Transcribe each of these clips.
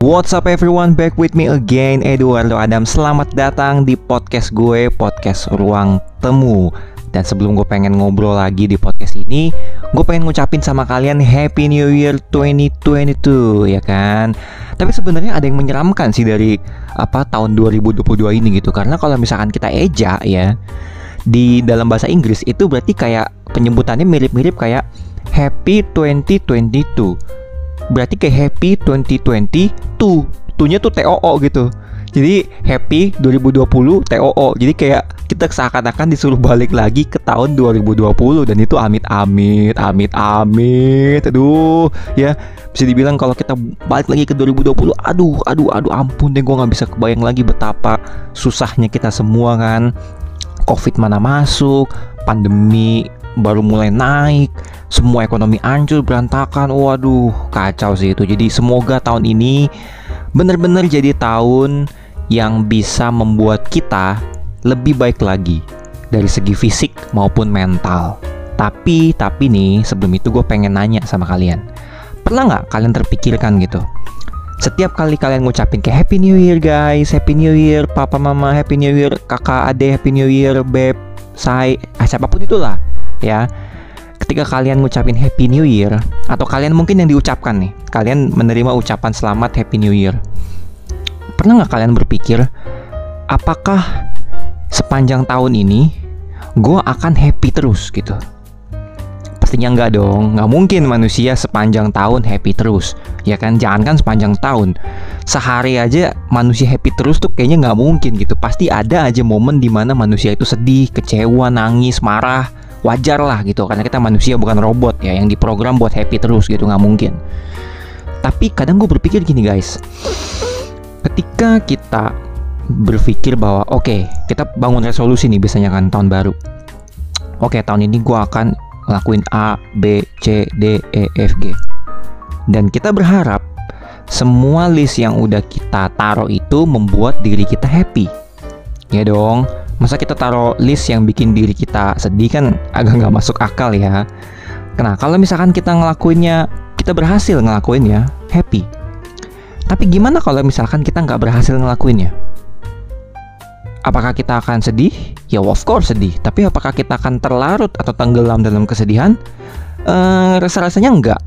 What's up everyone, back with me again Eduardo Adam. Selamat datang di podcast gue, podcast Ruang Temu. Dan sebelum gue pengen ngobrol lagi di podcast ini Gue pengen ngucapin sama kalian Happy New Year 2022 ya kan? Tapi sebenarnya ada yang menyeramkan sih dari apa tahun 2022 ini gitu. Karena kalau misalkan kita eja ya Di dalam bahasa Inggris itu berarti kayak penyebutannya mirip-mirip kayak Happy 2022 berarti kayak happy 2020 tuh tuhnya tuh TOO gitu. Jadi happy 2020 TOO jadi kayak kita seakan-akan disuruh balik lagi ke tahun 2020 dan itu amit amit amit amit. Aduh ya. Bisa dibilang kalau kita balik lagi ke 2020 aduh aduh aduh ampun deh gue nggak bisa kebayang lagi betapa susahnya kita semua kan. Covid mana masuk pandemi baru mulai naik semua ekonomi hancur berantakan. Waduh kacau sih itu. Jadi semoga tahun ini benar-benar jadi tahun yang bisa membuat kita lebih baik lagi dari segi fisik maupun mental. Tapi tapi nih sebelum itu gue pengen nanya sama kalian. Pernah nggak kalian terpikirkan gitu? Setiap kali kalian ngucapin kayak Happy New Year guys, Happy New Year, Papa Mama Happy New Year, Kakak Ade Happy New Year, Beb, Say, ah, siapa pun itulah ya. Ketika kalian ngucapin Happy New Year atau kalian mungkin yang diucapkan nih kalian menerima ucapan selamat Happy New Year. Pernah nggak kalian berpikir apakah sepanjang tahun ini gue akan happy terus gitu? Pastinya nggak dong nggak mungkin manusia sepanjang tahun happy terus ya kan? Jangan kan sepanjang tahun. Sehari aja manusia happy terus tuh kayaknya nggak mungkin gitu. Pasti ada aja momen di mana manusia itu sedih kecewa nangis marah wajar lah gitu karena kita manusia bukan robot ya yang diprogram buat happy terus gitu nggak mungkin. Tapi kadang gue berpikir gini guys. Ketika kita berpikir bahwa oke okay, kita bangun resolusi nih biasanya kan tahun baru. Oke okay, tahun ini gue akan ngelakuin A B C D E F G. Dan kita berharap semua list yang udah kita taruh itu membuat diri kita happy. Ya dong masa kita taruh list yang bikin diri kita sedih kan agak nggak masuk akal ya. Nah kalau misalkan kita ngelakuinnya kita berhasil ngelakuinnya happy. Tapi gimana kalau misalkan kita nggak berhasil ngelakuinnya? Apakah kita akan sedih? Ya of course sedih. Tapi apakah kita akan terlarut atau tenggelam dalam kesedihan? Eh, rasa-rasanya enggak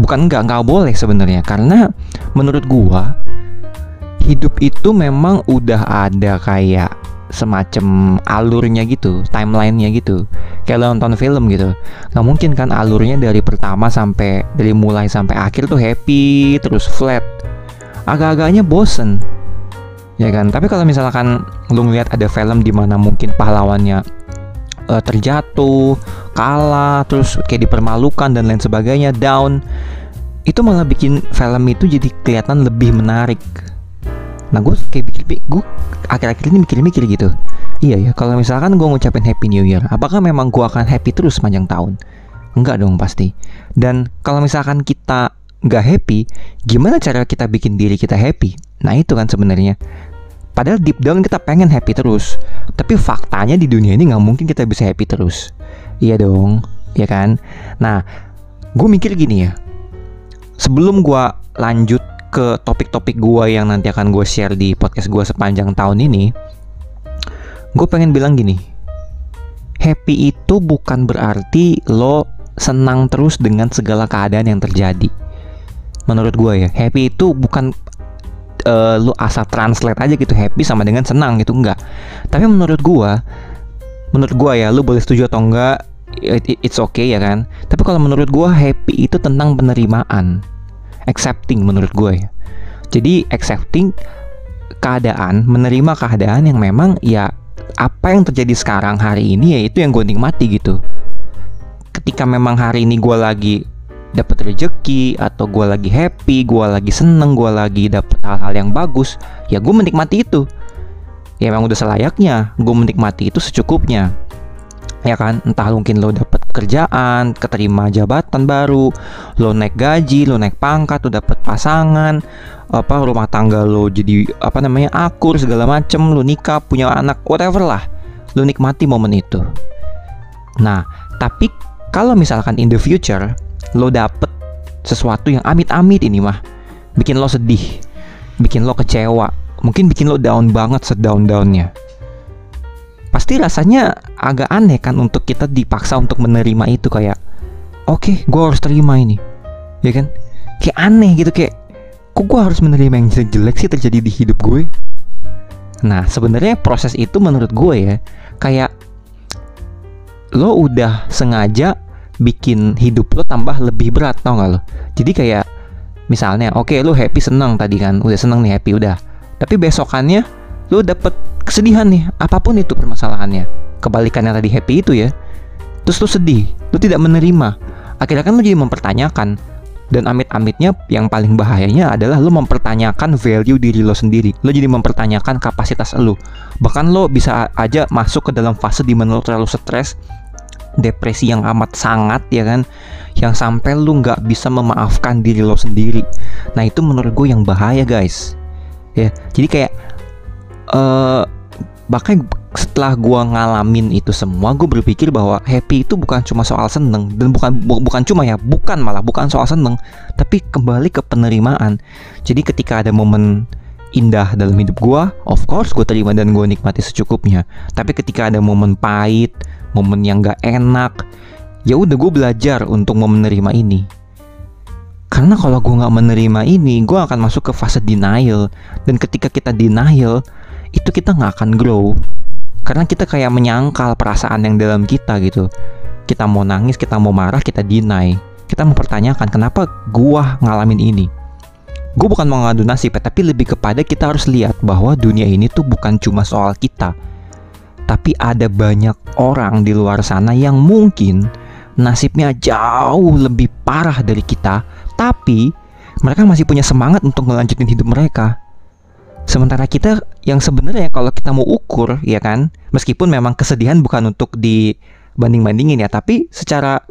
Bukan enggak, enggak boleh sebenarnya. Karena menurut gua Hidup itu memang udah ada kayak semacam alurnya gitu, timelinenya gitu. Kayak lo nonton film gitu. Nggak mungkin kan alurnya dari pertama sampai dari mulai sampai akhir tuh happy terus flat. Agak-agaknya bosen. Ya kan? Tapi kalau misalkan lo ngeliat ada film di mana mungkin pahlawannya uh, terjatuh, kalah, terus kayak dipermalukan dan lain sebagainya, down, itu malah bikin film itu jadi kelihatan lebih menarik Nah gue kayak pikir, gue akhir-akhir ini mikir-mikir gitu. Iya ya, kalau misalkan gue ngucapin Happy New Year, apakah memang gue akan happy terus sepanjang tahun? Enggak dong pasti. Dan kalau misalkan kita nggak happy, gimana cara kita bikin diri kita happy? Nah itu kan sebenarnya. Padahal deep down kita pengen happy terus, tapi faktanya di dunia ini nggak mungkin kita bisa happy terus. Iya dong, ya kan? Nah, gue mikir gini ya. Sebelum gue lanjut ke topik-topik gue yang nanti akan gue share di podcast gue sepanjang tahun ini, gue pengen bilang gini, happy itu bukan berarti lo senang terus dengan segala keadaan yang terjadi. Menurut gue ya, happy itu bukan uh, lo asal translate aja gitu happy sama dengan senang gitu enggak. Tapi menurut gue, menurut gue ya, lo boleh setuju atau enggak, it's okay ya kan. Tapi kalau menurut gue happy itu tentang penerimaan accepting menurut gue ya. Jadi accepting keadaan, menerima keadaan yang memang ya apa yang terjadi sekarang hari ini ya itu yang gue nikmati gitu. Ketika memang hari ini gue lagi dapat rezeki atau gue lagi happy, gue lagi seneng, gue lagi dapet hal-hal yang bagus, ya gue menikmati itu. Ya memang udah selayaknya, gue menikmati itu secukupnya ya kan entah mungkin lo dapet kerjaan keterima jabatan baru lo naik gaji lo naik pangkat lo dapet pasangan apa rumah tangga lo jadi apa namanya akur segala macem lo nikah punya anak whatever lah. Lo nikmati momen itu. Nah tapi kalau misalkan in the future lo dapet sesuatu yang amit-amit ini mah bikin lo sedih bikin lo kecewa mungkin bikin lo down banget sedown downnya pasti rasanya agak aneh kan untuk kita dipaksa untuk menerima itu kayak oke okay, gue harus terima ini. Ya kan? Kayak aneh gitu kayak kok gue harus menerima yang jelek sih terjadi di hidup gue? Nah sebenarnya proses itu menurut gue ya kayak lo udah sengaja bikin hidup lo tambah lebih berat tau gak lo? Jadi kayak misalnya oke okay, lo happy seneng tadi kan udah seneng nih happy udah. Tapi besokannya lo dapet kesedihan nih apa pun itu permasalahannya. Kebalikannya tadi happy itu ya. Terus lo sedih lo tidak menerima. Akhirnya kan lo jadi mempertanyakan. Dan amit-amitnya yang paling bahayanya adalah lo mempertanyakan value diri lo sendiri. Lo jadi mempertanyakan kapasitas lo bahkan lo bisa aja masuk ke dalam fase di mana lo terlalu stres depresi yang amat sangat ya kan? Yang sampai lu nggak bisa memaafkan diri lo sendiri. Nah itu menurut gue yang bahaya guys. Ya jadi kayak uh, bahkan setelah gue ngalamin itu semua gue berpikir bahwa happy itu bukan cuma soal seneng dan bukan bu, bukan cuma ya bukan malah bukan soal seneng tapi kembali ke penerimaan. Jadi ketika ada momen indah dalam hidup gue of course gue terima dan gue nikmati secukupnya. Tapi ketika ada momen pahit momen yang gak enak ya udah gue belajar untuk mau menerima ini. Karena kalau gue nggak menerima ini gue akan masuk ke fase denial. Dan ketika kita denial itu kita nggak akan grow karena kita kayak menyangkal perasaan yang dalam kita gitu. Kita mau nangis kita mau marah kita deny. Kita mempertanyakan kenapa gue ngalamin ini? Gue bukan mau ngadu nasib tapi lebih kepada kita harus lihat bahwa dunia ini tuh bukan cuma soal kita. Tapi ada banyak orang di luar sana yang mungkin nasibnya jauh lebih parah dari kita, tapi mereka masih punya semangat untuk melanjutin hidup mereka. Sementara kita yang sebenarnya kalau kita mau ukur ya kan, meskipun memang kesedihan bukan untuk dibanding-bandingin ya, tapi secara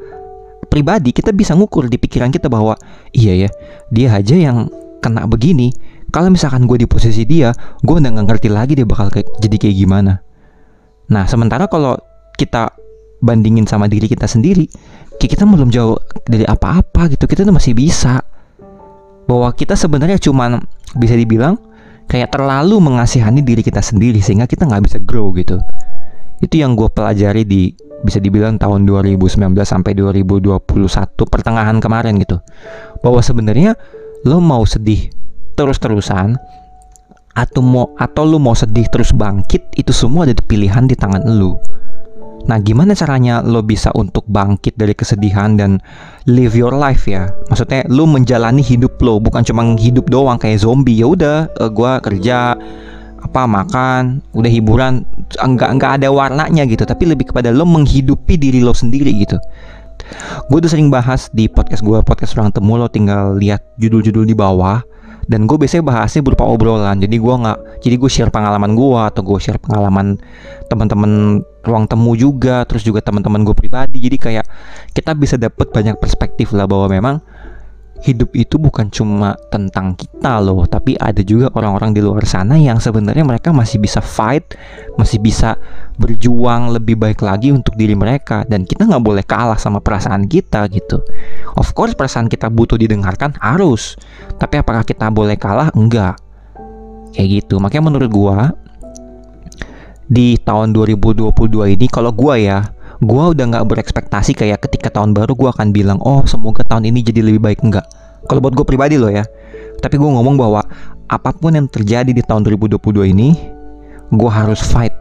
pribadi kita bisa ngukur di pikiran kita bahwa iya ya, dia aja yang kena begini. Kalau misalkan gue di posisi dia, gue udah gak ngerti lagi dia bakal kayak, jadi kayak gimana. Nah, sementara kalau kita bandingin sama diri kita sendiri, kita belum jauh dari apa-apa gitu. Kita tuh masih bisa. Bahwa kita sebenarnya cuman bisa dibilang kayak terlalu mengasihani diri kita sendiri sehingga kita nggak bisa grow gitu. Itu yang gue pelajari di bisa dibilang tahun 2019 sampai 2021 pertengahan kemarin gitu. Bahwa sebenarnya lo mau sedih terus-terusan atau mau atau lu mau sedih terus bangkit itu semua ada pilihan di tangan lu. Nah, gimana caranya lo bisa untuk bangkit dari kesedihan dan live your life ya? Maksudnya lo menjalani hidup lo, bukan cuma hidup doang kayak zombie. Ya udah, uh, gua kerja apa makan, udah hiburan, enggak enggak ada warnanya gitu, tapi lebih kepada lo menghidupi diri lo sendiri gitu. Gue udah sering bahas di podcast gue, podcast orang temu lo tinggal lihat judul-judul di bawah dan gue biasanya bahasnya berupa obrolan jadi gue nggak jadi gue share pengalaman gue atau gue share pengalaman teman-teman ruang temu juga terus juga teman-teman gue pribadi jadi kayak kita bisa dapat banyak perspektif lah bahwa memang hidup itu bukan cuma tentang kita loh, tapi ada juga orang-orang di luar sana yang sebenarnya mereka masih bisa fight, masih bisa berjuang lebih baik lagi untuk diri mereka dan kita nggak boleh kalah sama perasaan kita gitu. Of course perasaan kita butuh didengarkan harus, tapi apakah kita boleh kalah? Enggak. Kayak gitu. Makanya menurut gua di tahun 2022 ini kalau gua ya gue udah nggak berekspektasi kayak ketika tahun baru gue akan bilang oh semoga tahun ini jadi lebih baik. Enggak kalau buat gue pribadi loh ya. Tapi gue ngomong bahwa apa pun yang terjadi di tahun 2022 ini gue harus fight.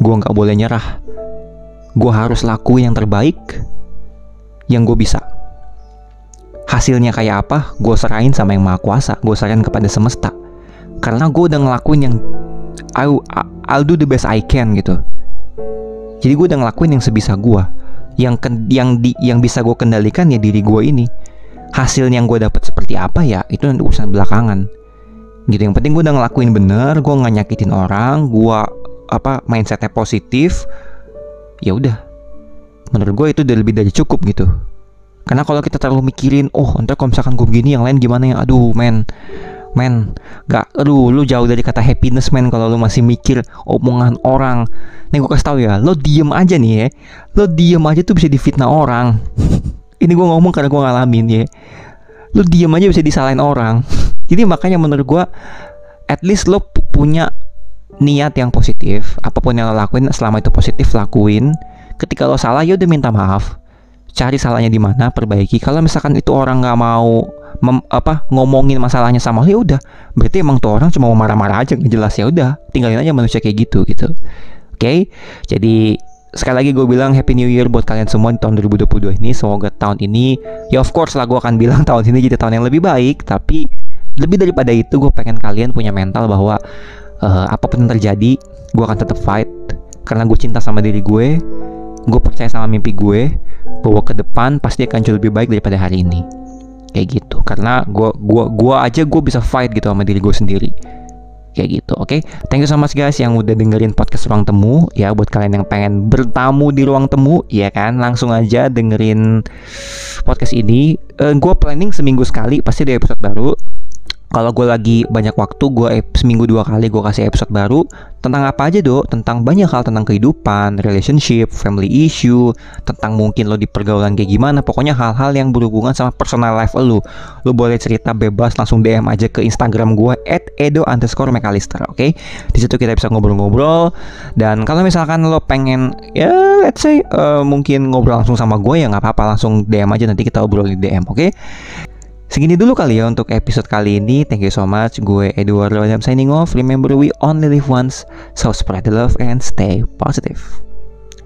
Gue nggak boleh nyerah. Gue harus lakuin yang terbaik yang gue bisa. Hasilnya kayak apa gue serahin sama yang maha kuasa. Gue serahin kepada semesta. Karena gue udah ngelakuin yang I'll, I'll do the best I can gitu. Jadi gue udah ngelakuin yang sebisa gue yang yang di yang bisa gue kendalikan ya diri gue ini. Hasil yang gue dapat seperti apa ya itu nanti urusan belakangan. Gitu yang penting gue udah ngelakuin bener gue nggak nyakitin orang gue apa mindsetnya positif. Ya udah. Menurut gue itu udah lebih dari cukup gitu. Karena kalau kita terlalu mikirin oh ntar kalau misalkan gue begini yang lain gimana ya? Aduh men men. Gak aduh lu jauh dari kata happiness men kalau lu masih mikir omongan orang. Nih gue kasih tau ya lo diem aja nih ya. Lo diem aja tuh bisa difitnah orang. Ini gue ngomong karena gue ngalamin ya. Lo diem aja bisa disalahin orang. Jadi makanya menurut gue at least lo punya niat yang positif. Apa pun yang lo lakuin selama itu positif lakuin. Ketika lo salah ya udah minta maaf. Cari salahnya di mana perbaiki. Kalau misalkan itu orang nggak mau mem, apa ngomongin masalahnya sama lo ya udah berarti emang tuh orang cuma mau marah-marah aja nggak jelas ya udah tinggalin aja manusia kayak gitu gitu oke okay? jadi sekali lagi gue bilang Happy New Year buat kalian semua di tahun 2022 ini. Semoga tahun ini, ya of course lah gue akan bilang tahun ini jadi tahun yang lebih baik. Tapi lebih daripada itu gue pengen kalian punya mental bahwa uh, apa pun yang terjadi, gue akan tetap fight. Karena gue cinta sama diri gue, gue percaya sama mimpi gue, bahwa ke depan pasti akan jauh lebih baik daripada hari ini. Kayak gitu. Karena gue gua gua aja gue bisa fight gitu sama diri gue sendiri. Kayak gitu oke? Okay? thank you so much guys yang udah dengerin podcast ruang temu. Ya buat kalian yang pengen bertamu di ruang temu ya kan? Langsung aja dengerin podcast ini. Uh, gue planning seminggu sekali pasti ada episode baru kalau gue lagi banyak waktu gue seminggu dua kali gue kasih episode baru tentang apa aja dok tentang banyak hal tentang kehidupan relationship family issue tentang mungkin lo di pergaulan kayak gimana pokoknya hal-hal yang berhubungan sama personal life lo lo boleh cerita bebas langsung DM aja ke Instagram gue at edo underscore mcallister oke okay? di situ kita bisa ngobrol-ngobrol dan kalau misalkan lo pengen ya let's say uh, mungkin ngobrol langsung sama gue ya nggak apa-apa langsung DM aja nanti kita obrol di DM oke okay? Segini dulu kali ya untuk episode kali ini. Thank you so much. Gue Eduardo Adam signing off. Remember we only live once, so spread the love and stay positive.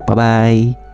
Bye bye.